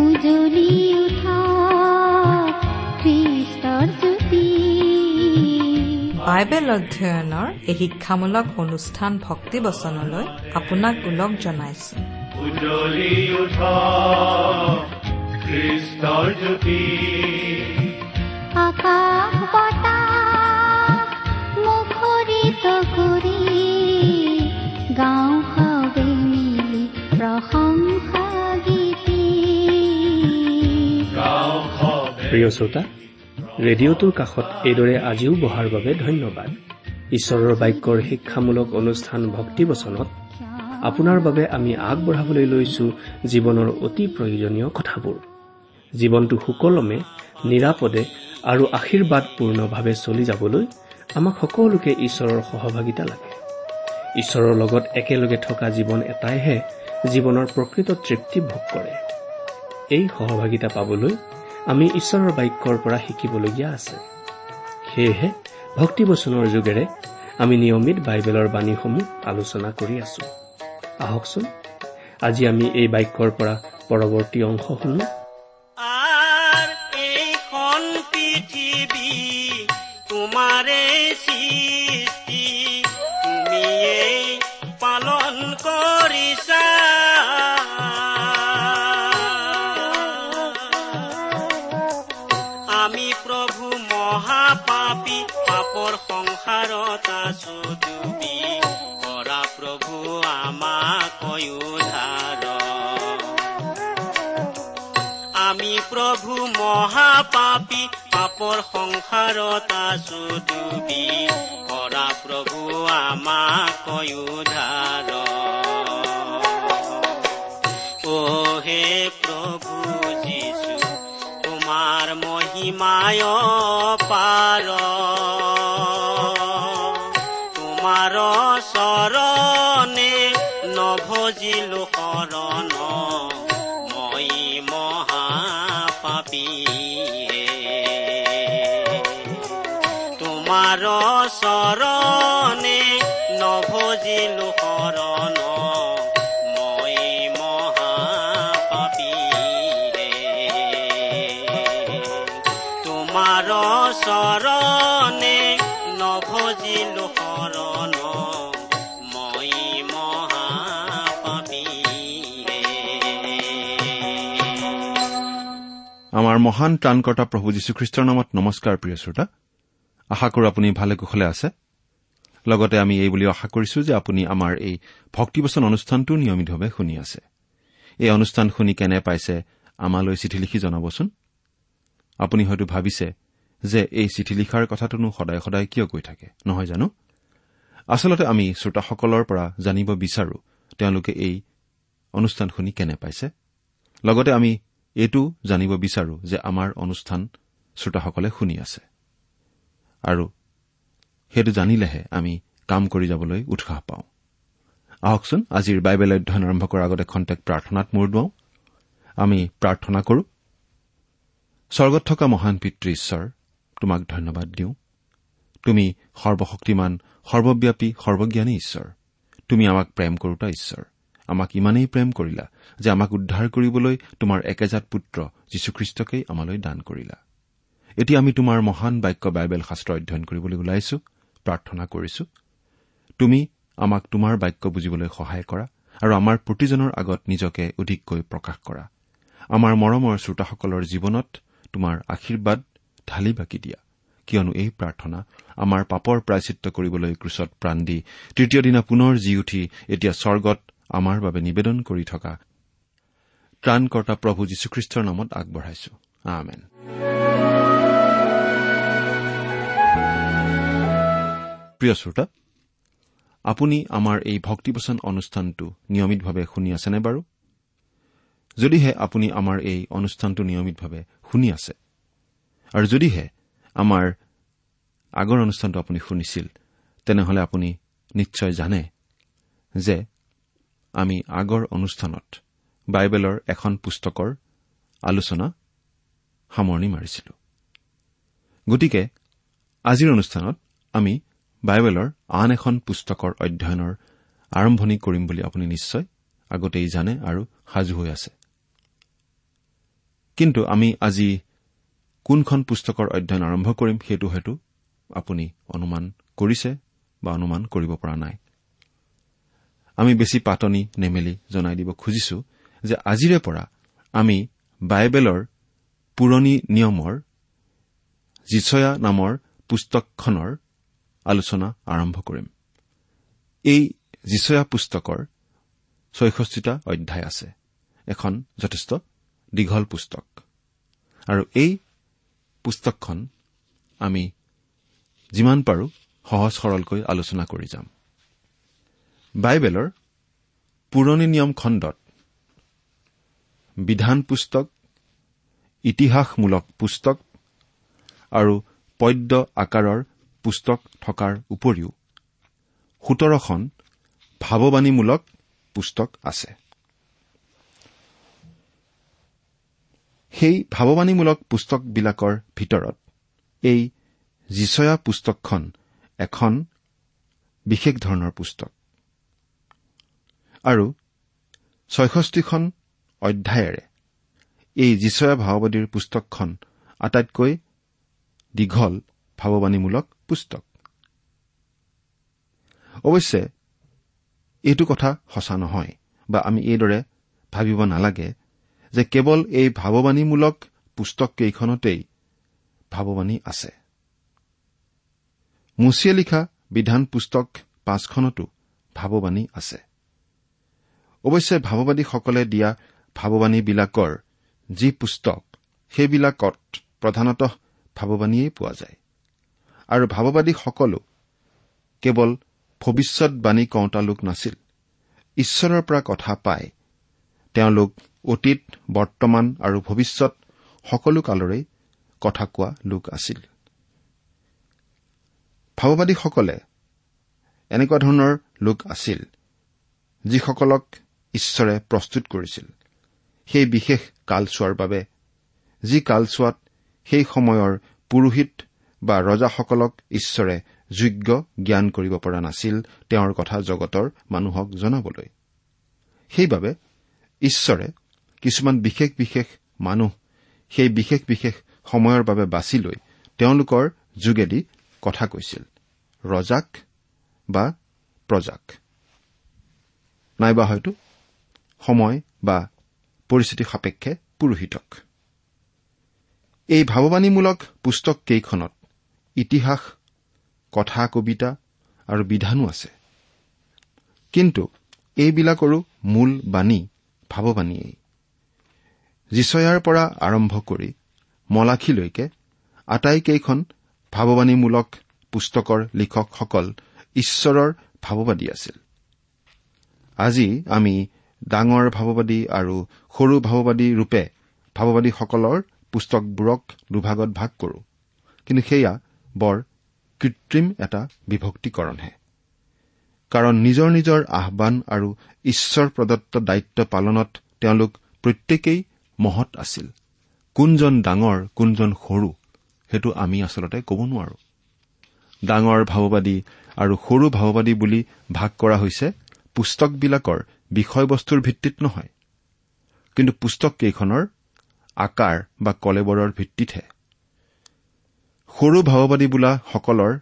উজলি উঠা খ্ৰীষ্টৰ জ্যোতি বাইবেল অধ্যয়নৰ এই শিক্ষামূলক অনুষ্ঠান ভক্তি বচনলৈ আপোনাক ওলগ জনাইছো। উজ্বলি উঠা খ্ৰীষ্টৰ জ্যোতি। আকাশ বতাহ প্ৰিয় শ্ৰোতা ৰেডিঅ'টোৰ কাষত এইদৰে আজিও বহাৰ বাবে ধন্যবাদ। ঈশ্বৰৰ বাক্যৰ শিক্ষামূলক অনুষ্ঠান ভক্তিবচনত আপোনাৰ বাবে আমি আগবঢ়াবলৈ লৈছো জীৱনৰ অতি প্ৰয়োজনীয় কথাবোৰ। জীৱনটো সুকলমে নিৰাপদে আৰু আশীৰ্বাদপূৰ্ণভাৱে চলি যাবলৈ আমাক সকলোকে ঈশ্বৰৰ সহভাগিতা লাগে। ঈশ্বৰৰ লগত একেলগে থকা জীৱন এটাইহে জীৱনৰ প্ৰকৃত তৃপ্তি ভোগ কৰে। এই সহভাগিতা পাবলৈ আমি ঈশ্বৰৰ বাক্যৰ পৰা শিকিবলগীয়া আছে। সেয়েহে ভক্তিবচনৰ যোগেৰে আমি নিয়মিত বাইবেলৰ বাণীসমূহ আলোচনা কৰি আছো। আহকচোন আজি আমি এই বাক্যৰ পৰা পৰৱৰ্তী অংশ শুনো মহাপাপী পাপৰ সংসাৰত আছো ডুবি কৰা প্ৰভু আমাক উদ্ধাৰ অ হে প্ৰভু যীশু তোমাৰ মহিমায় পাৰ তোমাৰ চৰণে নভজিলো শৰণ। চৰণে নভজিলো শৰণ। মই মহাপাপী তোমাৰ চৰণে নভজিলো শৰণ। মই মহাপাপী আমাৰ মহান ত্ৰাণকৰ্তা প্ৰভু যীশুখ্ৰীষ্টৰ নামত নমস্কাৰ প্ৰিয় শ্ৰোতা। আশা কৰো আপুনি ভালে কুশলে আছে। লগতে আমি এই বুলি আশা কৰিছো যে আপুনি আমাৰ এই ভক্তিবচন অনুষ্ঠানটো নিয়মিতভাৱে শুনি আছে। এই অনুষ্ঠান শুনি কেনে পাইছে আমালৈ চিঠি লিখি জনাবচোন। আপুনি হয়তো ভাবিছে যে এই চিঠি লিখাৰ কথাটোনো সদায় সদায় কিয় কৈ থাকে নহয় জানো? আচলতে আমি শ্ৰোতাসকলৰ পৰা জানিব বিচাৰো তেওঁলোকে এই অনুষ্ঠান শুনি কেনে পাইছে। লগতে আমি এইটো জানিব বিচাৰো যে আমাৰ অনুষ্ঠান শ্ৰোতাসকলে শুনি আছে। আৰু সেইটো জানিলেহে আমি কাম কৰি যাবলৈ উৎসাহ পাওঁ। আহকচোন আজিৰ বাইবেল অধ্যয়ন আৰম্ভ কৰাৰ আগতে খন্তেক প্ৰাৰ্থনাত মূৰ দুৱাওঁ। আমি প্ৰাৰ্থনা কৰো। স্বৰ্গত থকা মহান পিতৃ ঈশ্বৰ তোমাক ধন্যবাদ দিওঁ। তুমি সৰ্বশক্তিমান সৰ্বব্যাপী সৰ্বজ্ঞানী ঈশ্বৰ। তুমি আমাক প্ৰেম কৰোতা ঈশ্বৰ। আমাক ইমানেই প্ৰেম কৰিলা যে আমাক উদ্ধাৰ কৰিবলৈ তোমাৰ একেজাত পুত্ৰ যীশুখ্ৰীষ্টকেই আমালৈ দান কৰিলা। এতিয়া আমি তোমাৰ মহান বাক্য বাইবেল শাস্ত্ৰ অধ্যয়ন কৰিবলৈ ওলাইছো প্ৰাৰ্থনা কৰিছো। তুমি আমাক তোমাৰ বাক্য বুজিবলৈ সহায় কৰা আৰু আমাৰ প্ৰতিজনৰ আগত নিজকে অধিককৈ প্ৰকাশ কৰা। আমাৰ মৰমৰ শ্ৰোতাসকলৰ জীৱনত তোমাৰ আশীৰ্বাদ ঢালি বাকি দিয়া। কিয়নো এই প্ৰাৰ্থনা আমাৰ পাপৰ প্ৰায়চিত্ৰ কৰিবলৈ ক্ৰুচত প্ৰাণ দি তৃতীয় দিনা পুনৰ জি উঠি এতিয়া স্বৰ্গত আমাৰ বাবে নিবেদন কৰি থকা ত্ৰাণকৰ্তা প্ৰভু যীশুখ্ৰীষ্টৰ নামত আগবঢ়াইছো। আমেন। প্ৰিয় শ্ৰোতা আপুনি আমাৰ এই ভক্তিবচন অনুষ্ঠানটো নিয়মিতভাৱে শুনি আছেনে বাৰু? যদিহে আপুনি আমাৰ এই অনুষ্ঠানটো নিয়মিতভাৱে শুনি আছে আৰু যদিহে আমাৰ আগৰ অনুষ্ঠানটো আপুনি শুনিছিল তেনেহলে আপুনি নিশ্চয় জানে যে আমি আগৰ অনুষ্ঠানত বাইবেলৰ এখন পুস্তকৰ আলোচনা সামৰণি মাৰিছিলো। গতিকে আজিৰ অনুষ্ঠানত আমি বাইবেলৰ আন এখন পুস্তকৰ অধ্যয়নৰ আৰম্ভণি কৰিম বুলি আপুনি নিশ্চয় আগতেই জানে আৰু সাজু হৈ আছে। কিন্তু আমি আজি কোনখন পুস্তকৰ অধ্যয়ন আৰম্ভ কৰিম সেইটো হয়তো আপুনি অনুমান কৰিছে বা অনুমান কৰিব পৰা নাই। আমি বেছি পাতনি নেমেলি জনাই দিব খুজিছো যে আজিৰে পৰা আমি বাইবেলৰ পুৰণি নিয়মৰ জিচয়া নামৰ পুস্তকখনৰ আলোচনা আৰম্ভ কৰিম। এই জিচয়া পুস্তকৰ ছয়ষষ্ঠিটা অধ্যায় আছে। এখন যথেষ্ট দীঘল পুস্তক। আৰু এই পুস্তকখন আমি যিমান পাৰো সহজ সৰলকৈ আলোচনা কৰি যাম। বাইবেলৰ পুৰণি নিয়ম খণ্ডত বিধান পুস্তক ইতিহাসমূলক পুস্তক আৰু পদ্য আকাৰৰ পুস্তক থকাৰ উপৰিও সোতৰখন ভাৱবাণীমূলক পুস্তক আছে। সেই ভাৱবাণীমূলক পুস্তকবিলাকৰ ভিতৰত এই জিচয়া পুস্তকখন এখন বিশেষ ধৰণৰ পুস্তক আৰু ছয়ষষ্ঠিখন অধ্যায়েৰে এই জিচয়া ভাৱবাদীৰ পুস্তকখন আটাইতকৈ দীঘল ভাৱবাণীমূলক পুস্তক। অৱশ্যে এইটো কথা সঁচা নহয় বা আমি এইদৰে ভাবিব নালাগে যে কেৱল এই ভাৱবাণীমূলক পুস্তককেইখনতেই ভাৱবাণী আছে। মুচিয়ে লিখা বিধান পুস্তক পাঁচখনতো ভাৱবাণী আছে। অৱশ্যে ভাৱবাদীসকলে দিয়া ভাৱবাণীবিলাকৰ যি পুস্তক সেইবিলাকত প্ৰধানতঃ ভাৱবাণীয়েই পোৱা যায়। আৰু ভাৱবাদীসকলো কেৱল ভৱিষ্যৎবাণী কওঁতা লোক নাছিল। ঈশ্বৰৰ পৰা কথা পাই তেওঁলোক অতীত বৰ্তমান আৰু ভৱিষ্যৎ সকলো কালৰেই কথা কোৱা লোক আছিল। ভাৱবাদীসকলে এনেকুৱা ধৰণৰ লোক আছিল যিসকলক ঈশ্বৰে প্ৰস্তুত কৰিছিল। সেই বিশেষ কালচোৱাৰ বাবে যি কালচোৱাত সেই সময়ৰ পুৰোহিত বা ৰজাসকলক ঈশ্বৰে যোগ্য জ্ঞান কৰিব পৰা নাছিল তেওঁৰ কথা জগতৰ মানুহক জনাবলৈ। সেইবাবে ঈশ্বৰে কিছুমান বিশেষ বিশেষ মানুহ সেই বিশেষ বিশেষ সময়ৰ বাবে বাছি লৈ তেওঁলোকৰ যোগেদি কথা কৈছিল ৰজাক বা প্ৰজাক। নাইবা হয়তো সময় বা পৰিস্থিতি সাপেক্ষে পুৰোহিতক। এই ভাৱবাণীমূলক পুস্তককেইখনত ইতিহাস কথা কবিতা আৰু বিধানো আছে। কিন্তু এইবিলাকৰো মূল বাণী ভাৱবাণীয়েই। জিচয়াৰ পৰা আৰম্ভ কৰি মলাখীলৈকে আটাইকেইখন ভাৱবাণীমূলক পুস্তকৰ লিখকসকল ঈশ্বৰৰ ভাৱবাদী আছিল। আজি আমি ডাঙৰ ভাৱবাদী আৰু সৰু ভাৱবাদী ৰূপে ভাৱবাদীসকলৰ পুস্তকবোৰক দুভাগত ভাগ কৰো। কিন্তু সেয়া বৰ কৃত্ৰিম এটা বিভক্তিকৰণহে। কাৰণ নিজৰ নিজৰ আহান আৰু ঈশ্বৰ প্ৰদত্ত দায়িত্ব পালনত তেওঁলোক প্ৰত্যেকেই মহৎ আছিল। কোনজন ডাঙৰ কোনজন সৰু সেইটো আমি আচলতে ক'ব নোৱাৰো। ডাঙৰ ভাৱবাদী আৰু সৰু ভাৱবাদী বুলি ভাগ কৰা হৈছে পুস্তকবিলাকৰ বিষয়বস্তুৰ ভিত্তিত নহয়। কিন্তু পুস্তককেইখনৰ আকাৰ বা কলেবৰৰ ভিত্তিতহে। সৰু ভাৱবাদী বোলা সকলৰ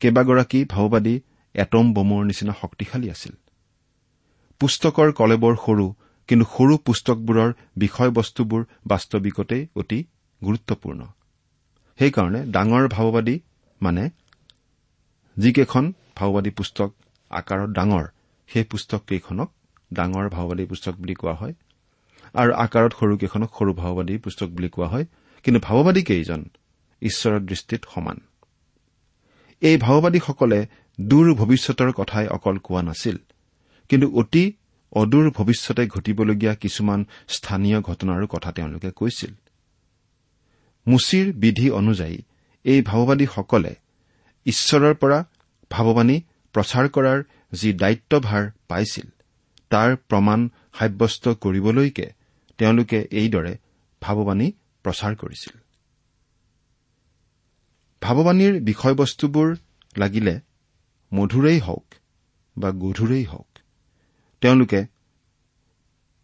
কেইবাগৰাকী ভাওবাদী এটম বোমৰ নিচিনা শক্তিশালী আছিল। পুস্তকৰ কলেবৰ সৰু কিন্তু সৰু পুস্তকবোৰৰ বিষয়বস্তুবোৰ বাস্তৱিকতেই অতি গুৰুত্বপূৰ্ণ। সেইকাৰণে ডাঙৰ ভাওবাদী মানে যিকেইখন ভাওবাদী পুস্তক আকাৰত ডাঙৰ সেই পুস্তককেইখনক ডাঙৰ ভাওবাদী পুস্তক বুলি কোৱা হয়। আৰু আকাৰত সৰুকেইখনক সৰু ভাওবাদী পুস্তক বুলি কোৱা হয়। কিন্তু ভাওবাদী কেইজন? ঈশ্বৰৰ দৃষ্টিত সমান। এই ভাওবাদীসকলে দূৰ ভৱিষ্যতৰ কথাই অকল কোৱা নাছিল কিন্তু অতি অদূৰ ভৱিষ্যতে ঘটিবলগীয়া কিছুমান স্থানীয় ঘটনাৰো কথা তেওঁলোকে কৈছিল। মুচিৰ বিধি অনুযায়ী এই ভাওবাদীসকলে ঈশ্বৰৰ পৰা ভাৱবাণী প্ৰচাৰ কৰাৰ যি দায়িত্বভাৰ পাইছিল তাৰ প্ৰমাণ সাব্যস্ত কৰিবলৈকে তেওঁলোকে এইদৰে ভাৱবাণী প্ৰচাৰ কৰিছিল। ভাৱবাণীৰ বিষয়বস্তুবোৰ লাগিলে মধুৰেই হওক বা গধুৰেই হওক তেওঁলোকে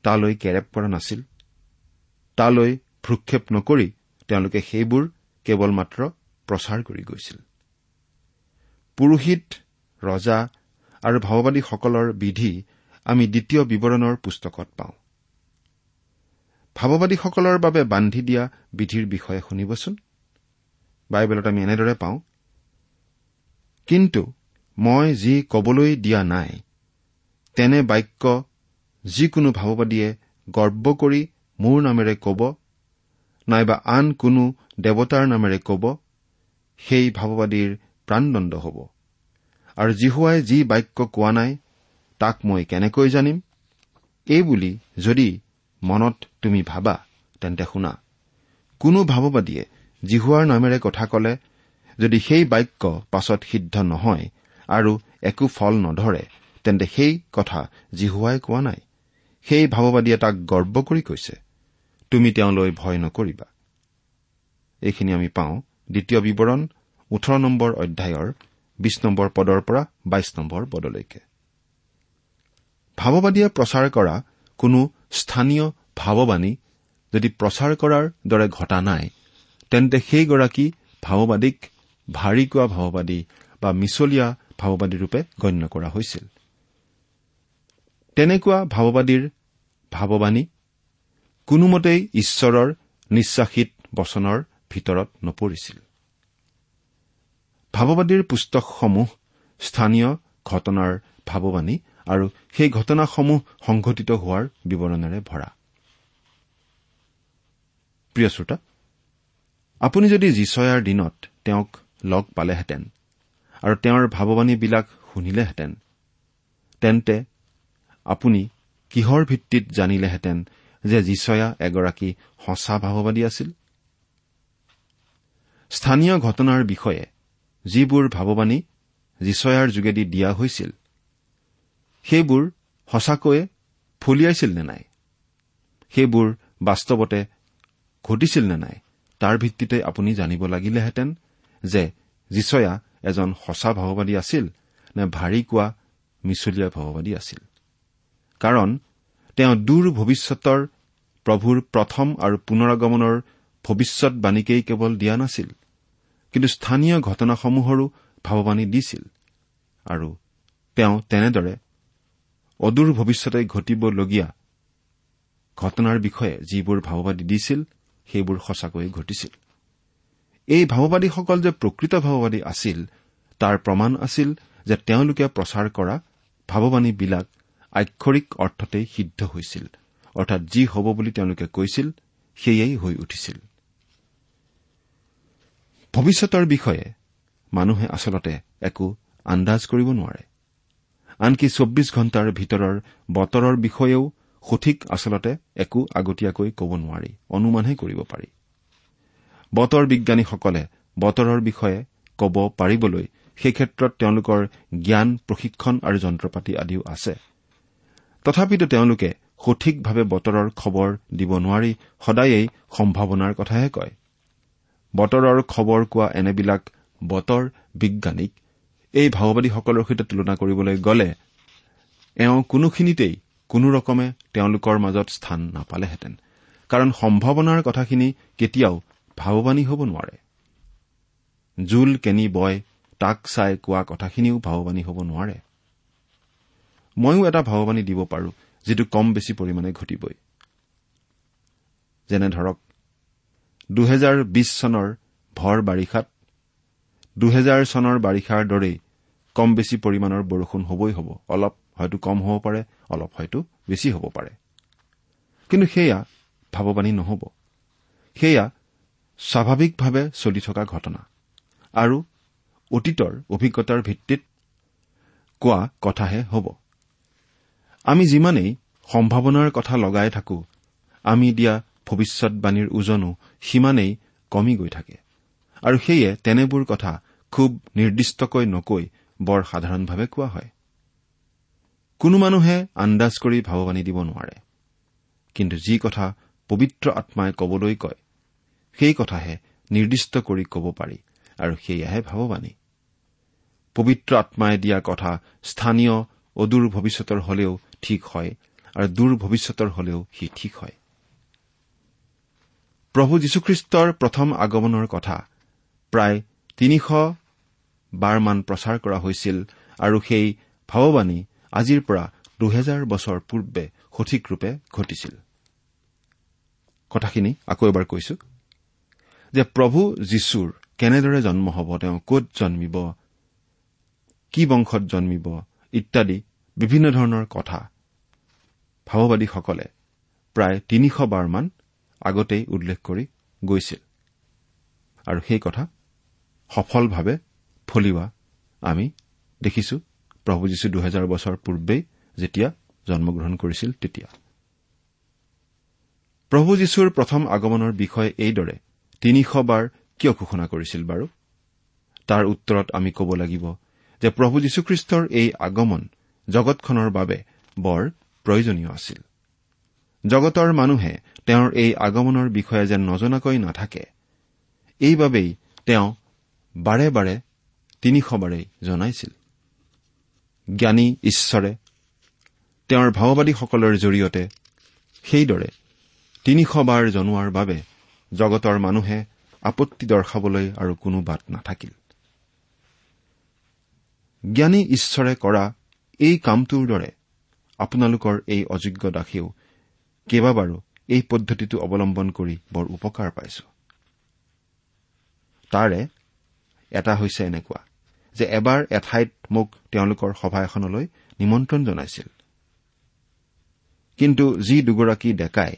তালৈ কেৰেপ কৰা নাছিল। তালৈ ভ্ৰক্ষেপ নকৰি তেওঁলোকে সেইবোৰ কেৱল মাত্ৰ প্ৰচাৰ কৰি গৈছিল। পুৰোহিত ৰজা আৰু ভাৱবাদীসকলৰ বিধি আমি দ্বিতীয় বিৱৰণৰ পুস্তকত পাওঁ। ভাৱবাদীসকলৰ বাবে বান্ধি দিয়া বিধিৰ বিষয়ে শুনিবচোন। বাইবেলত আমি এনেদৰে পাওঁ কিন্তু মই যি কবলৈ দিয়া নাই তেনে বাক্য যিকোনো ভাৱবাদীয়ে গৰ্ব কৰি মোৰ নামেৰে কব নাইবা আন কোনো দেৱতাৰ নামেৰে কব সেই ভাৱবাদীৰ প্ৰাণদণ্ড হ'ব। আৰু জিহুৱাই যি বাক্য কোৱা নাই তাক মই কেনেকৈ জানিম? এইবুলি যদি মনত তুমি ভাবা তেন্তে শুনা। কোনো ভাৱবাদীয়ে জিহুৱাৰ নামেৰে কথা কলে যদি সেই বাক্য পাছত সিদ্ধ নহয় আৰু একো ফল নধৰে তেন্তে সেই কথা জিহুৱাই কোৱা নাই। সেই ভাৱবাদীয়ে তাক গৰ্ব কৰি কৈছে তুমি তেওঁলৈ ভয় নকৰিবা এইখিনি আমি পাওঁ দ্বিতীয় বিৱৰণ ওঠৰ নম্বৰ অধ্যায়ৰ বিশ নম্বৰ পদৰ পৰা বাইশ নম্বৰ পদলৈকে। ভাৱবাদীয়ে প্ৰচাৰ কৰা কোনো স্থানীয় ভাৱবাণী যদি প্ৰচাৰ কৰাৰ দৰে ঘটা নাই তেন্তে সেইগৰাকী ভাৱবাদীক ভাৰী কোৱা ভাৱবাদী বা মিছলীয়া ভাৱবাদীৰূপে গণ্য কৰা হৈছিল। তেনেকুৱা ভাৱবাদীৰ ভাৱবাণী কোনোমতেই ঈশ্বৰৰ নিশ্বাসিত বচনৰ ভিতৰত নপৰিছিল। ভাৱবাদীৰ পুস্তকসমূহ স্থানীয় ঘটনাৰ ভাৱবাণী আৰু সেই ঘটনাসমূহ সংঘটিত হোৱাৰ বিৱৰণেৰে ভৰা। প্ৰিয় শ্ৰোতা আপুনি যদি যিচয়াৰ দিনত তেওঁক লগ পালেহেঁতেন আৰু তেওঁৰ ভাৱবাণীবিলাক শুনিলেহেঁতেন তেন্তে আপুনি কিহৰ ভিত্তিত জানিলেহেঁতেন যে যিচয়া এগৰাকী সঁচা ভাৱবাদী আছিল? স্থানীয় ঘটনাৰ বিষয়ে যিবোৰ ভাৱবাণী যিচয়াৰ যোগেদি দিয়া হৈছিল সেইবোৰ সঁচাকৈয়ে ফলিয়াইছিল নে নাই? সেইবোৰ বাস্তৱতে ঘটিছিল নে নাই? তাৰ ভিত্তিতে আপুনি জানিব লাগিলেহেঁতেন যে যিচয়া এজন সঁচা ভাৱবাদী আছিল নে ভাৰী কোৱা মিছলীয়া ভাৱবাদী আছিল। কাৰণ তেওঁ দূৰ ভৱিষ্যতৰ প্ৰভুৰ প্ৰথম আৰু পুনৰগমনৰ ভৱিষ্যৎবাণীকেই কেৱল দিয়া নাছিল কিন্তু স্থানীয় ঘটনাসমূহৰো ভাৱবাণী দিছিল আৰু তেওঁ তেনেদৰে অদূৰ ভৱিষ্যতে ঘটিবলগীয়া ঘটনাৰ বিষয়ে যিবোৰ ভাৱবাদী দিছিল সেইবোৰ সঁচাকৈয়ে ঘটিছিল। এই ভাৱবাদীসকল যে প্ৰকৃত ভাৱবাদী আছিল তাৰ প্ৰমাণ আছিল যে তেওঁলোকে প্ৰচাৰ কৰা ভাৱবাণীবিলাক আক্ষৰিক অৰ্থতেই সিদ্ধ হৈছিল। অৰ্থাৎ যি হ'ব বুলি তেওঁলোকে কৈছিল সেয়েই হৈ উঠিছিল। ভৱিষ্যতৰ বিষয়ে মানুহে আচলতে একো আন্দাজ কৰিব নোৱাৰে। আনকি চৌব্বিছ ঘণ্টাৰ ভিতৰৰ বতৰৰ বিষয়েও সঠিক আচলতে একো আগতীয়াকৈ ক'ব নোৱাৰি অনুমানহে কৰিব পাৰি। বতৰ বিজ্ঞানীসকলে বতৰৰ বিষয়ে ক'ব পাৰিবলৈ সেই ক্ষেত্ৰত তেওঁলোকৰ জ্ঞান প্ৰশিক্ষণ আৰু যন্ত্ৰপাতি আদিও আছে। তথাপিতো তেওঁলোকে সঠিকভাৱে বতৰৰ খবৰ দিব নোৱাৰি সদায়েই সম্ভাৱনাৰ কথাহে কয়। বতৰৰ খবৰ কোৱা এনেবিলাক বতৰ বিজ্ঞানীক এই ভাওবাদীসকলৰ সৈতে তুলনা কৰিবলৈ গ'লে এওঁ কোনোখিনিতেই কোনোৰকমে তেওঁলোকৰ মাজত স্থান নাপালেহেঁতেন। কাৰণ সম্ভাৱনাৰ কথাখিনি কেতিয়াও ভাৱবাণী হ'ব নোৱাৰে। জোল কেনি বয় তাক চাই কোৱা কথাখিনিও ভাৱবাণী হ'ব নোৱাৰে। ময়ো এটা ভাৱবাণী দিব পাৰো যিটো কম বেছি পৰিমাণে ঘটিবই। যেনে ধৰক দুহেজাৰ বিশ চনৰ ভৰ বাৰিষাত দুহেজাৰ চনৰ বাৰিষাৰ দৰেই কম বেছি পৰিমাণৰ বৰষুণ হবই হ'ব অলপ হয়তো কম হ'ব পাৰে অলপ হয়তো বেছি হ'ব পাৰে। কিন্তু সেয়া ভাৱবাণী নহ'ব। সেয়া স্বাভাৱিকভাৱে চলি থকা ঘটনা। আৰু অতীতৰ অভিজ্ঞতাৰ ভিত্তিত কোৱা কথাহে হ'ব। আমি যিমানেই সম্ভাৱনাৰ কথা লগাই থাকো আমি দিয়া ভৱিষ্যৎবাণীৰ ওজনো সিমানেই কমি গৈ থাকে। আৰু সেয়ে তেনেবোৰ কথা খুব নিৰ্দিষ্টকৈ নকৈ বৰ সাধাৰণভাৱে কোৱা হয়। কোনো মানুহে আন্দাজ কৰি ভাৱবাণী দিব নোৱাৰে। কিন্তু যি কথা পবিত্ৰ আত্মাই কবলৈ কয় সেই কথাহে নিৰ্দিষ্ট কৰি ক'ব পাৰি আৰু সেয়াহে ভাৱবাণী। পবিত্ৰ আত্মাই দিয়া কথা স্থানীয় অদূৰ ভৱিষ্যতৰ হলেও ঠিক হয় আৰু দূৰ ভৱিষ্যতৰ হলেও সি ঠিক হয়। প্ৰভু যীশুখ্ৰীষ্টৰ প্ৰথম আগমনৰ কথা প্ৰায় তিনিশ বাৰমান প্ৰচাৰ কৰা হৈছিল আৰু সেই ভাৱবাণী আজিৰ পৰা দুহেজাৰ বছৰ পূৰ্বে সঠিক ৰূপে ঘটিছিল। কথাখিনি আকৌ এবাৰ কৈছো যে প্ৰভু যীশুৰ কেনেদৰে জন্ম হ'ব তেওঁ কত জন্মিব কি বংশত জন্মিব ইত্যাদি বিভিন্ন ধৰণৰ কথা ভাৱবাদীসকলে প্ৰায় তিনিশ বাৰমান আগতেই উল্লেখ কৰি গৈছিল। আৰু সেই কথা সফলভাৱে ফলিওৱা আমি দেখিছো। প্ৰভু যীশু দুহেজাৰ বছৰ পূৰ্বেই যেতিয়া জন্মগ্ৰহণ কৰিছিল তেতিয়া। প্ৰভু যীশুৰ প্ৰথম আগমনৰ বিষয়ে এইদৰে তিনিশবাৰ কিয় ঘোষণা কৰিছিল বাৰু? তাৰ উত্তৰত আমি ক'ব লাগিব যে প্ৰভু যীশুখ্ৰীষ্টৰ এই আগমন জগতখনৰ বাবে বৰ প্ৰয়োজনীয় আছিল। জগতৰ মানুহে তেওঁৰ এই আগমনৰ বিষয়ে যেন নজনাকৈ নাথাকে এইবাবেই তেওঁ বাৰে বাৰে তিনিশবাৰেই জনাইছিল। জ্ঞানী ঈশ্বৰে। তেওঁৰ ভাওবাদীসকলৰ জৰিয়তে সেইদৰে তিনিশবাৰ জনোৱাৰ বাবে জগতৰ মানুহে আপত্তি দৰ্শাবলৈ আৰু কোনো বাট নাথাকিল। জ্ঞানী ঈশ্বৰে কৰা এই কামটোৰ দৰে আপোনালোকৰ এই অযোগ্য দাসেও কেইবাবাৰো এই পদ্ধতিটো অৱলম্বন কৰি বৰ উপকাৰ পাইছো। তাৰে এটা হৈছে এনেকুৱা। যে এবাৰ এঠাইত মোক তেওঁলোকৰ সভা এখনলৈ নিমন্ত্ৰণ জনাইছিল। কিন্তু যি দুগৰাকী ডেকাই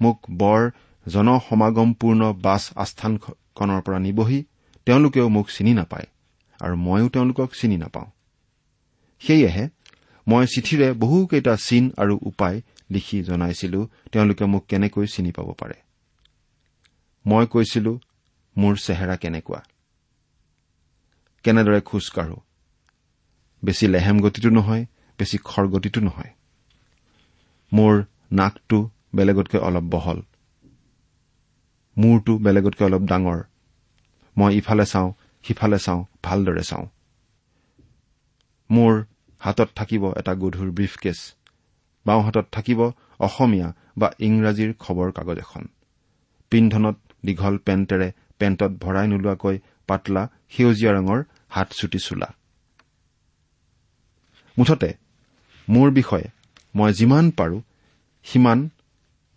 মোক বৰ জনসমাগমপূৰ্ণ বাছ আস্থানখনৰ পৰা নিবহি তেওঁলোকেও মোক চিনি নাপায় আৰু ময়ো তেওঁলোকক চিনি নাপাওঁ। সেয়েহে মই চিঠিৰে বহুকেইটা চিন আৰু উপায় লিখি জনাইছিলো তেওঁলোকে মোক কেনেকৈ চিনি পাব পাৰে। মই কৈছিলো মোৰ চেহেৰা কেনেকুৱা? কেনেদৰে খোজকাঢ়ো বেছি লেহেম গতিটো নহয় বেছি খৰ গতিটো নহয়। মোৰ নাকটো বেলেগতকৈ অলপ বহল। মূৰটো বেলেগতকৈ অলপ ডাঙৰ। মই ইফালে চাওঁ সিফালে চাওঁ ভালদৰে চাওঁ। মোৰ হাতত থাকিব এটা গধুৰ ব্ৰিফকেছ। বাওঁ হাতত থাকিব অসমীয়া বা ইংৰাজীৰ খবৰ কাগজ এখন। পিন্ধনত দীঘল পেণ্টেৰে পেণ্টত ভৰাই নোলোৱাকৈ পাতলা সেউজীয়া ৰঙৰ হাত চুটি চোলা। মুঠতে মোৰ বিষয়ে মই যিমান পাৰো সিমান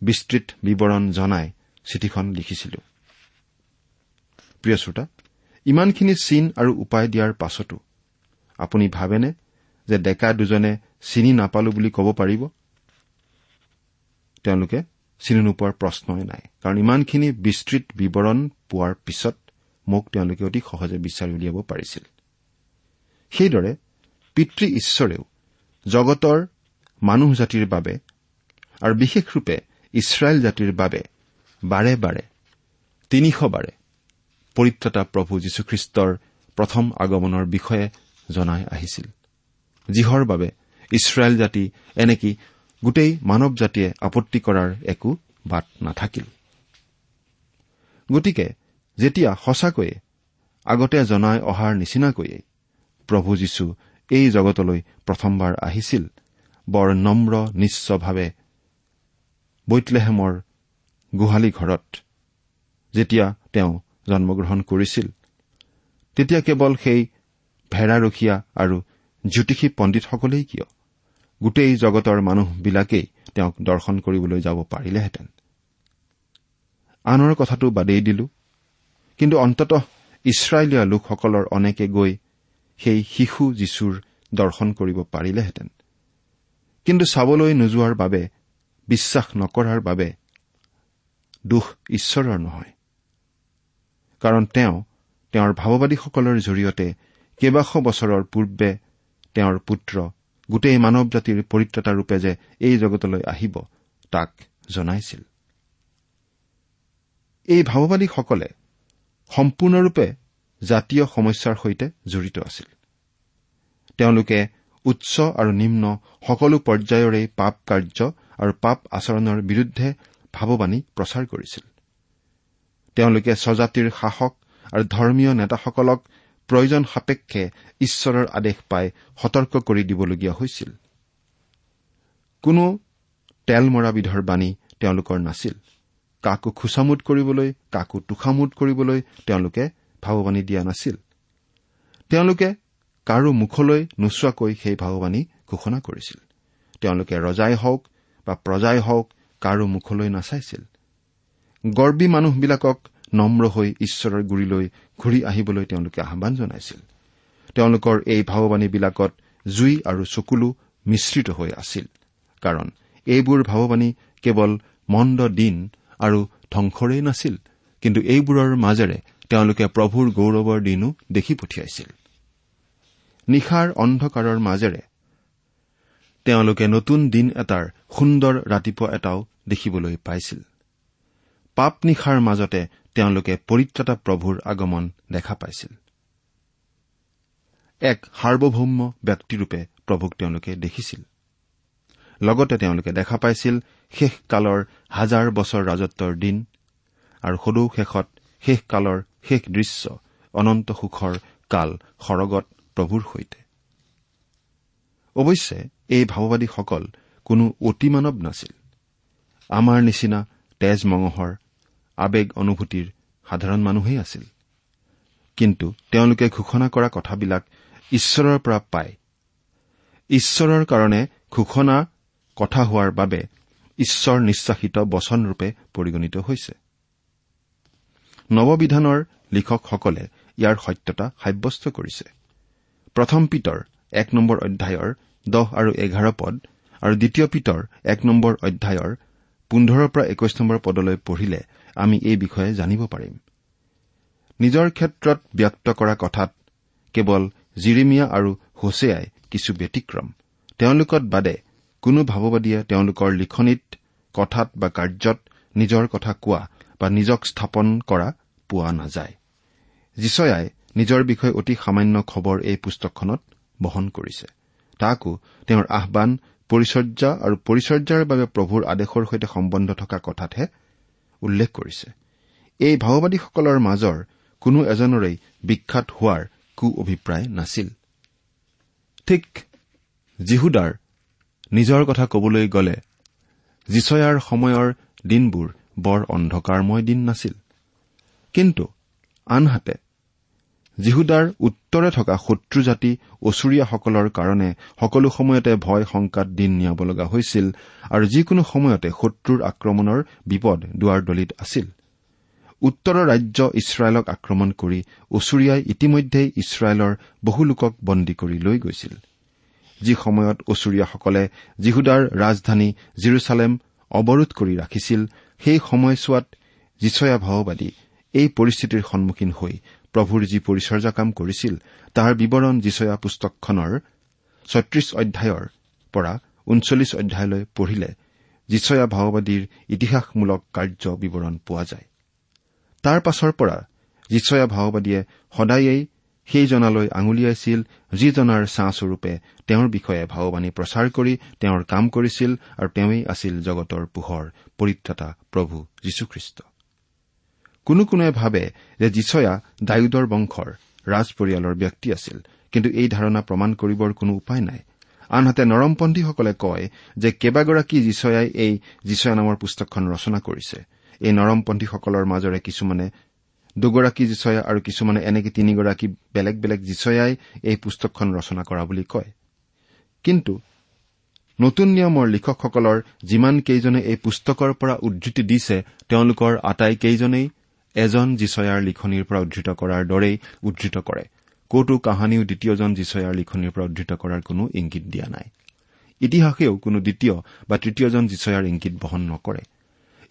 বিস্তৃত বিৱৰণ জনাই চিঠিখন লিখিছিলো। প্ৰিয় শ্ৰোতা ইমানখিনি চিন আৰু উপায় দিয়াৰ পাছতো আপুনি ভাবেনে যে ডেকা দুজনে চিনি নাপালো বুলি ক'ব পাৰিব? তেওঁলোকে চিনি নোপোৱাৰ প্ৰশ্নই নাই কাৰণ ইমানখিনি বিস্তৃত বিৱৰণ পোৱাৰ পিছত মোক তেওঁলোকে অতি সহজে বিচাৰি উলিয়াব পাৰিছিল। সেইদৰে পিতৃ ঈশ্বৰেও জগতৰ মানুহ জাতিৰ বাবে আৰু বিশেষৰূপে ইছৰাইল জাতিৰ বাবে বাৰে বাৰে তিনিশবাৰে পৰিত্ৰতা প্ৰভু যীশুখ্ৰীষ্টৰ প্ৰথম আগমনৰ বিষয়ে জনাই আহিছিল যিহৰ বাবে ইছৰাইল জাতি এনেকি গোটেই মানৱ জাতিয়ে আপত্তি কৰাৰ একো বাট নাথাকিল। গতিকে যেতিয়া সঁচাকৈয়ে আগতে জনাই অহাৰ নিচিনাকৈয়ে প্ৰভু যীশু এই জগতলৈ প্ৰথমবাৰ আহিছিল বৰ নম্ৰ নিশ্চভাৱে বৈতলেহেমৰ গোহালি ঘৰত যেতিয়া তেওঁ জন্মগ্ৰহণ কৰিছিল। তেতিয়া কেৱল সেই ভেড়াৰখীয়া আৰু জ্যোতিষী পণ্ডিতসকলেই কিয়? গোটেই জগতৰ মানুহবিলাকেই তেওঁক দৰ্শন কৰিবলৈ যাব পাৰিলেহেঁতেন। আনৰ কথাটো বাদেই দিলো। কিন্তু অন্ততঃ ইছৰাইলীয়া লোকসকলৰ অনেকে গৈ সেই শিশু যীশুৰ দৰ্শন কৰিব পাৰিলেহেঁতেন। কিন্তু চাবলৈ নোযোৱাৰ বাবে বিশ্বাস নকৰাৰ বাবে দোষ ঈশ্বৰৰ নহয়। কাৰণ তেওঁ তেওঁৰ ভাৱবাদীসকলৰ জৰিয়তে কেইবাশ বছৰৰ পূৰ্বে তেওঁৰ পুত্ৰ গোটেই মানৱ জাতিৰ পৰিত্ৰতাৰূপে যে এই জগতলৈ আহিব তাক জনাইছিল। এই ভাৱবাদীসকলে সম্পূৰ্ণৰূপে জাতীয় সমস্যাৰ সৈতে জড়িত আছিল। তেওঁলোকে উচ্চ আৰু নিম্ন সকলো পৰ্যায়ৰে পাপ কাৰ্য আৰু পাপ আচৰণৰ বিৰুদ্ধে ভাৱবাণী প্ৰচাৰ কৰিছিল। তেওঁলোকে স্বজাতিৰ শাসক আৰু ধৰ্মীয় নেতাসকলক প্ৰয়োজন সাপেক্ষে ঈশ্বৰৰ আদেশ পাই সতৰ্ক কৰি দিবলগীয়া হৈছিল। কোনো তেল মৰা বিধৰ বাণী তেওঁলোকৰ নাছিল। কাকো খোচামোদ কৰিবলৈ কাকো তোষামোদ কৰিবলৈ তেওঁলোকে ভাৱবাণী দিয়া নাছিল। তেওঁলোকে কাৰো মুখলৈ নোচোৱাকৈ সেই ভাৱবাণী ঘোষণা কৰিছিল। তেওঁলোকে ৰজাই হওক বা প্ৰজাই হওক কাৰো মুখলৈ নাচাইছিল। গৰ্বী মানুহবিলাকক নম্ৰ হৈ ঈশ্বৰৰ গুৰিলৈ ঘূৰি আহিবলৈ তেওঁলোকে আহান জনাইছিল। তেওঁলোকৰ এই ভাৱবাণীবিলাকত জুই আৰু চকুলো মিশ্ৰিত হৈ আছিল। কাৰণ এইবোৰ ভাৱবাণী কেৱল মন্দ দিন আৰু ধ্বংসৰেই নাছিল কিন্তু এইবোৰৰ মাজেৰে তেওঁলোকে প্ৰভুৰ গৌৰৱৰ দিনো দেখি পঠিয়াইছিল। নিশাৰ অন্ধকাৰৰ মাজেৰে তেওঁলোকে নতুন দিন এটাৰ সুন্দৰ ৰাতিপুৱা এটাও দেখিবলৈ পাইছিল। পাপ নিশাৰ মাজতে তেওঁলোকে পৰিত্ৰাতা প্ৰভুৰ আগমন দেখা পাইছিল। এক সাৰ্বভৌম ব্যক্তিৰূপে প্ৰভুক তেওঁলোকে দেখিছিল। লগতে তেওঁলোকে দেখা পাইছিল শেষকালৰ হাজাৰ বছৰ ৰাজত্বৰ দিন আৰু সদৌ শেষত শেষকালৰ শেষ দৃশ্য অনন্ত সুখৰ কাল সৰগত প্ৰভুৰ সৈতে। অৱশ্যে এই ভাওবাদীসকল কোনো অতিমানৱ নাছিল। আমাৰ নিচিনা তেজ মঙহৰ আৱেগ অনুভূতিৰ সাধাৰণ মানুহেই আছিল। কিন্তু তেওঁলোকে ঘোষণা কৰা কথাবিলাক ঈশ্বৰৰ পৰা পায়। ঈশ্বৰৰ কাৰণে ঘোষণা কথা হোৱাৰ বাবে ঈশ্বৰ নিশ্বাসিত বচনৰূপে পৰিগণিত হৈছে। নৱবিধানৰ লিখকসকলে ইয়াৰ সত্যতা সাব্যস্ত কৰিছে। প্ৰথম পিতৰ এক নম্বৰ অধ্যায়ৰ দহ আৰু এঘাৰ পদ আৰু দ্বিতীয় পিতৰ এক নম্বৰ অধ্যায়ৰ পোন্ধৰৰ পৰা একৈশ নম্বৰ পদলৈ পঢ়িলে আমি এই বিষয়ে জানিব পাৰিম। নিজৰ ক্ষেত্ৰত ব্যক্ত কৰা কথাত কেৱল জিৰিমিয়া আৰু হোছেয়াই কিছু ব্যতিক্ৰম। তেওঁলোকত বাদে কোনো ভাৱবাদীয়ে তেওঁলোকৰ লিখনিত কথাত বা কাৰ্যত নিজৰ কথা কোৱা বা নিজক স্থাপন কৰা পোৱা নাযায়। যিচয়াই নিজৰ বিষয়ে অতি সামান্য খবৰ এই পুস্তকখনত বহন কৰিছে। তাকো তেওঁৰ আহান পৰিচৰ্যা আৰু পৰিচৰ্যাৰ বাবে প্ৰভুৰ আদেশৰ সৈতে সম্বন্ধ থকা কথাতহে উল্লেখ কৰিছে। এই ভাওবাদীসকলৰ মাজৰ কোনো এজনৰেই বিখ্যাত হোৱাৰ কু অভিপ্ৰায় নাছিল। ঠিক জিহুদাৰ নিজৰ কথা কবলৈ গ'লে জিচয়াৰ সময়ৰ দিনবোৰ বৰ অন্ধকাৰময় দিন নাছিল। কিন্তু আনহাতে জিহুদাৰ উত্তৰে থকা শত্ৰু জাতি অচুৰীয়াসকলৰ কাৰণে সকলো সময়তে ভয় শংকাত দিন নিয়াব লগা হৈছিল আৰু যিকোনো সময়তে শত্ৰুৰ আক্ৰমণৰ বিপদ দুৱাৰ দলিত আছিল। উত্তৰৰ ৰাজ্য ইছৰাইলক আক্ৰমণ কৰি অচুৰীয়াই ইতিমধ্যেই ইছৰাইলৰ বহু লোকক বন্দী কৰি লৈ গৈছিল। যি সময়ত অচুৰীয়াসকলে জিহুদাৰ ৰাজধানী জিৰচালেম অৱৰোধ কৰি ৰাখিছিল সেই সময়ছোৱাত যিচয়া ভাওবাদী এই পৰিস্থিতিৰ সন্মুখীন হৈ প্ৰভুৰ যি পৰিচৰ্যা কাম কৰিছিল তাৰ বিৱৰণ যিচয়া পুস্তকখনৰ ছত্ৰিশ অধ্যায়ৰ পৰা ঊনচল্লিছ অধ্যায়লৈ পঢ়িলে যিচয়া ভাওবাদীৰ ইতিহাসমূলক কাৰ্য বিৱৰণ পোৱা যায়। তাৰ পাছৰ পৰা যিচয়া ভাওবাদীয়ে সদায়েই সেইজনালৈ আঙুলিয়াইছিল যিজনাৰ ছাঁস্বৰূপে তেওঁৰ বিষয়ে ভাওবাণী প্ৰচাৰ কৰি তেওঁৰ কাম কৰিছিল আৰু তেওঁই আছিল জগতৰ পোহৰ পৰিত্ৰাতা প্ৰভু যীশুখ্ৰীষ্ট। কোনো কোনোৱে ভাবে যে যিচয়া ডায়ুদৰ বংশৰ ৰাজ পৰিয়ালৰ ব্যক্তি আছিল কিন্তু এই ধাৰণা প্ৰমাণ কৰিবৰ কোনো উপায় নাই। আনহাতে নৰমপন্থীসকলে কয় যে কেইবাগৰাকী যিচয়াই এই যিচয়া নামৰ পুস্তকখন ৰচনা কৰিছে। এই নৰমপন্থীসকলৰ মাজৰে কিছুমানে দুগৰাকী যিচয়া আৰু কিছুমানে এনেকে তিনিগৰাকী বেলেগ বেলেগ যিচয়াই এই পুস্তকখন ৰচনা কৰা বুলি কয়। কিন্তু নতুন নিয়মৰ লিখকসকলৰ যিমান কেইজনে এই পুস্তকৰ পৰা উদ্ধৃতি দিছে তেওঁলোকৰ আটাইকেইজনেই এজন যিচয়াৰ লিখনিৰ পৰা উদ্ধৃত কৰাৰ দৰেই উদ্ধৃত কৰে। কৌটো কাহানিও দ্বিতীয়জন যিচয়াৰ লিখনিৰ পৰা উদ্ধৃত কৰাৰ কোনো ইংগিত দিয়া নাই। ইতিহাসেও কোনো দ্বিতীয় বা তৃতীয়জন যিচয়াৰ ইংগিত বহন নকৰে।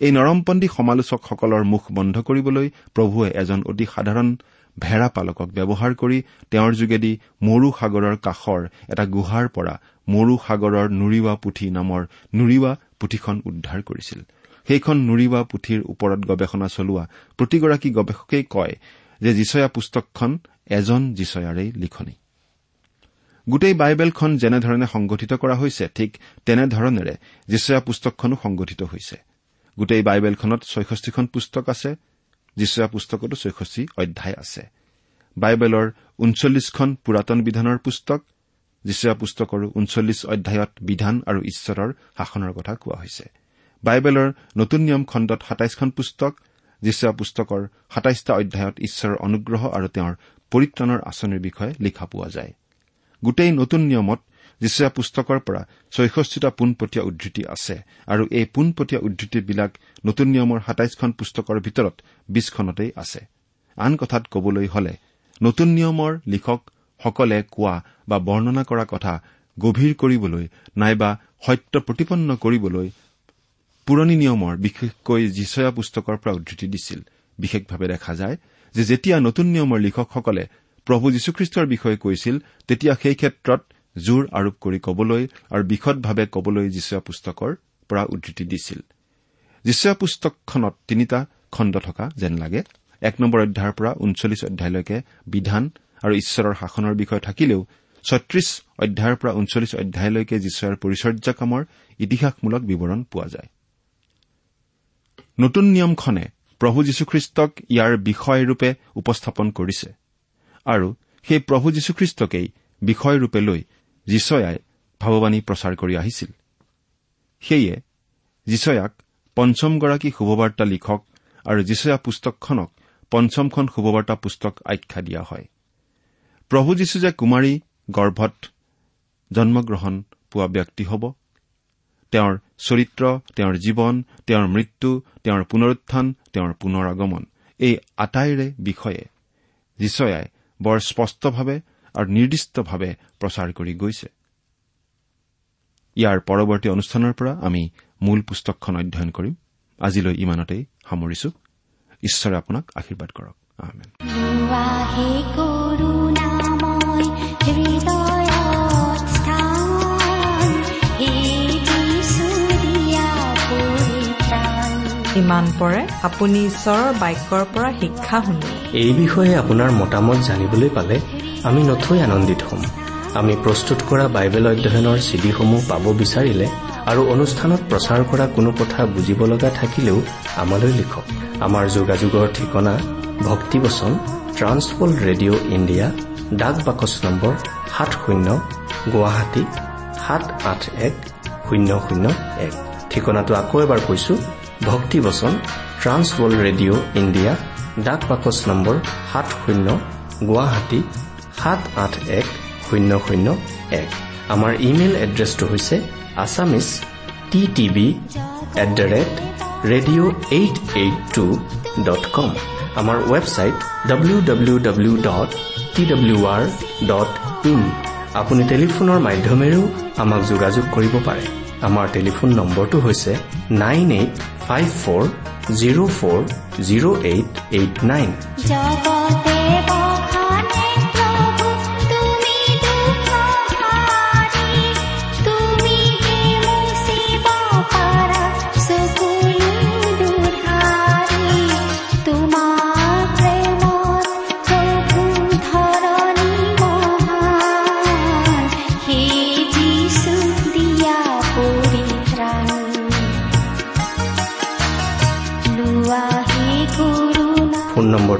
এই নৰমপন্থী সমালোচকসকলৰ মুখ বন্ধ কৰিবলৈ প্ৰভুৱে এজন অতি সাধাৰণ ভেড়া পালকক ব্যৱহাৰ কৰি তেওঁৰ যোগেদি মৰু সাগৰৰ কাষৰ এটা গুহাৰ পৰা মৰু সাগৰৰ নুৰিৱা পুথি নামৰ নুৰিৱা পুথিখন উদ্ধাৰ কৰিছিল। সেইখন নুৰিৱা পুথিৰ ওপৰত গৱেষণা চলোৱা প্ৰতিগৰাকী গৱেষকেই কয় যে যিচয়া পুস্তকখন এজন যিচয়াৰেই লিখনি। গোটেই বাইবেলখন যেনেধৰণে সংগঠিত কৰা হৈছে ঠিক তেনেধৰণেৰে যিচয়া পুস্তকখনো সংগঠিত হৈছে। গোটেই বাইবেলখনত ছয়ষষ্ঠিখন পুস্তক আছে যিচয়া পুস্তকতো ছয়ষষ্ঠি অধ্যায় আছে। বাইবেলৰ ঊনচল্লিছখন পুৰাতন বিধানৰ পুস্তক যীচয়া পুস্তকৰো ঊনচল্লিছ অধ্যায়ত বিধান আৰু ঈশ্বৰৰ শাসনৰ কথা কোৱা হৈছে। বাইবেলৰ নতুন নিয়ম খণ্ডত সাতাইছখন পুস্তক যীচয়া পুস্তকৰ সাতাইছটা অধ্যায়ত ঈশ্বৰৰ অনুগ্ৰহ আৰু তেওঁৰ পৰিত্ৰাণৰ আঁচনিৰ বিষয়ে লিখা পোৱা যায়। গোটেই নতুন নিয়মত যীচয়া পুস্তকৰ পৰা ছয়ষষ্ঠিটা পোনপটীয়া উদ্ধৃতি আছে আৰু এই পোনপটীয়া উদ্ধৃতিবিলাক নতুন নিয়মৰ সাতাইছখন পুস্তকৰ ভিতৰত বিছখনতেই আছে। আন কথাত কবলৈ হলে নতুন নিয়মৰ লিখকসকলে কোৱা বা বৰ্ণনা কৰা কথা গভীৰ কৰিবলৈ নাইবা সত্য প্ৰতিপন্ন কৰিবলৈ পুৰণি নিয়মৰ বিশেষকৈ যিচয়া পুস্তকৰ পৰা উদ্ধৃতি দিছিল। বিশেষভাৱে দেখা যায় যে যেতিয়া নতুন নিয়মৰ লিখকসকলে প্ৰভু যীশুখ্ৰীষ্টৰ বিষয়ে কৈছিল তেতিয়া সেই ক্ষেত্ৰত জোৰ আৰোপ কৰি কবলৈ আৰু বিশদভাৱে কবলৈ যিচয়া পুস্তকৰ পৰা উদ্ধৃতি দিছিল। যিচয়া পুস্তকখনত তিনিটা খণ্ড থকা যেন লাগে। এক নম্বৰ অধ্যায়ৰ পৰা ঊনচল্লিছ অধ্যায়লৈকে বিধান আৰু ঈশ্বৰৰ শাসনৰ বিষয়ে থাকিলেও ছত্ৰিশ অধ্যায়ৰ পৰা ঊনচল্লিছ অধ্যায়লৈকে যীচয়াৰ পৰিচৰ্যা কামৰ ইতিহাসমূলক বিৱৰণ পোৱা যায়। নতুন নিয়মখনে প্ৰভু যীশুখ্ৰীষ্টক ইয়াৰ বিষয়ৰূপে উপস্থাপন কৰিছে আৰু সেই প্ৰভু যীশুখ্ৰীষ্টকেই বিষয়ৰূপে লৈ যিচয়াই ভাৱবাণী প্ৰচাৰ কৰি আহিছিল। সেয়ে যিচয়াক পঞ্চমগৰাকী শুভবাৰ্তা লিখক আৰু যিচয়া পুস্তকখনক পঞ্চমখন শুভবাৰ্তা পুস্তক আখ্যা দিয়া হয়। প্ৰভু যীশু যে কুমাৰী গৰ্ভত জন্মগ্ৰহণ পোৱা ব্যক্তি হ'ব তেওঁৰ চৰিত্ৰ তেওঁৰ জীৱন তেওঁৰ মৃত্যু তেওঁৰ পুনৰুত্থান তেওঁৰ পুনৰ আগমন এই আটাইৰে বিষয়ে যিচয়াই বৰ স্পষ্টভাৱে আৰু নিৰ্দিষ্টভাৱে প্ৰচাৰ কৰি গৈছে। ইয়াৰ পৰৱৰ্তী অনুষ্ঠানৰ পৰা আমি মূল পুস্তকখন অধ্যয়ন কৰিম। আজিলৈ ইমানতেই সামৰিছো। ঈশ্বৰে আপোনাক আশীৰ্বাদ কৰক। ইমান পৰে আপুনি ঈশ্বৰৰ বাক্যৰ পৰা শিক্ষা শুনিলে এই বিষয়ে আপোনাৰ মতামত জানিবলৈ পালে আমি নথৈ আনন্দিত হ'ম। আমি প্ৰস্তুত কৰা বাইবেল অধ্যয়নৰ চিডিসমূহ পাব বিচাৰিলে আৰু অনুষ্ঠানত প্ৰচাৰ কৰা কোনো কথা বুজিব লগা থাকিলেও আমালৈ লিখক। আমাৰ যোগাযোগৰ ঠিকনা ভক্তিবচন ট্ৰান্সপল ৰেডিঅ' ইণ্ডিয়া ডাক বাকচ নম্বৰ সাত শূন্য গুৱাহাটী সাত আঠ এক শূন্য শূন্য এক। ঠিকনাটো আকৌ এবাৰ কৈছো ভক্তিবচন ট্ৰান্সৱল ৰেডিঅ' ইণ্ডিয়া ডাক বাকচ নম্বৰ সাত শূন্য গুৱাহাটী সাত আঠ এক শূন্য শূন্য এক। আমাৰ ইমেইল এড্ৰেছটো হৈছে Assamese T TV at the rate radio' eight eight two dot com. আমাৰ website W W W dot T W R dot in. আপুনি টেলিফোনৰ মাধ্যমেৰেও আমাক যোগাযোগ কৰিব পাৰে। আমাৰ টেলিফোন নম্বৰটো হৈছে nine eight five four zero' four zero' eight eight nine.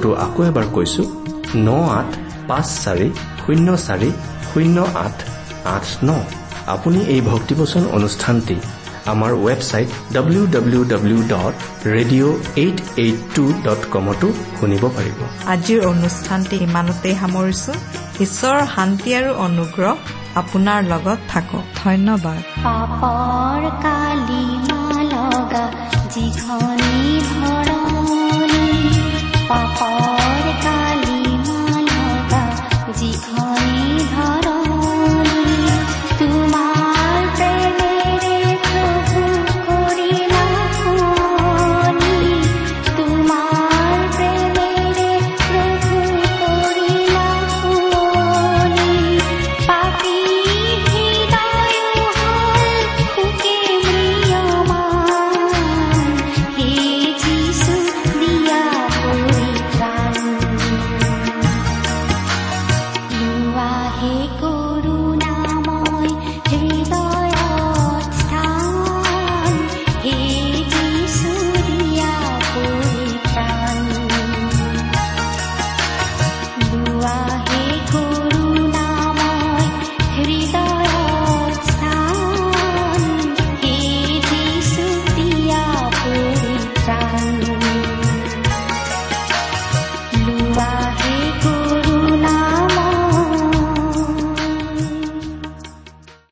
নম্বৰটো আকৌ এবাৰ কৈছো ন আঠ পাঁচ চাৰি শূন্য চাৰি শূন্য আঠ আঠ ন। আপুনি এই ভক্তিবচন অনুষ্ঠানটি আমাৰ website W W W dot radio' eight eight two dot কমতো শুনিব পাৰিব। আজিৰ অনুষ্ঠানটি ইমানতেই সামৰিছো। ঈশ্বৰৰ শান্তি আৰু অনুগ্ৰহ আপোনাৰ লগত থাকক। ধন্যবাদ। পাপৰ কালিমা লগা যিখনি ধৰণি পাপৰ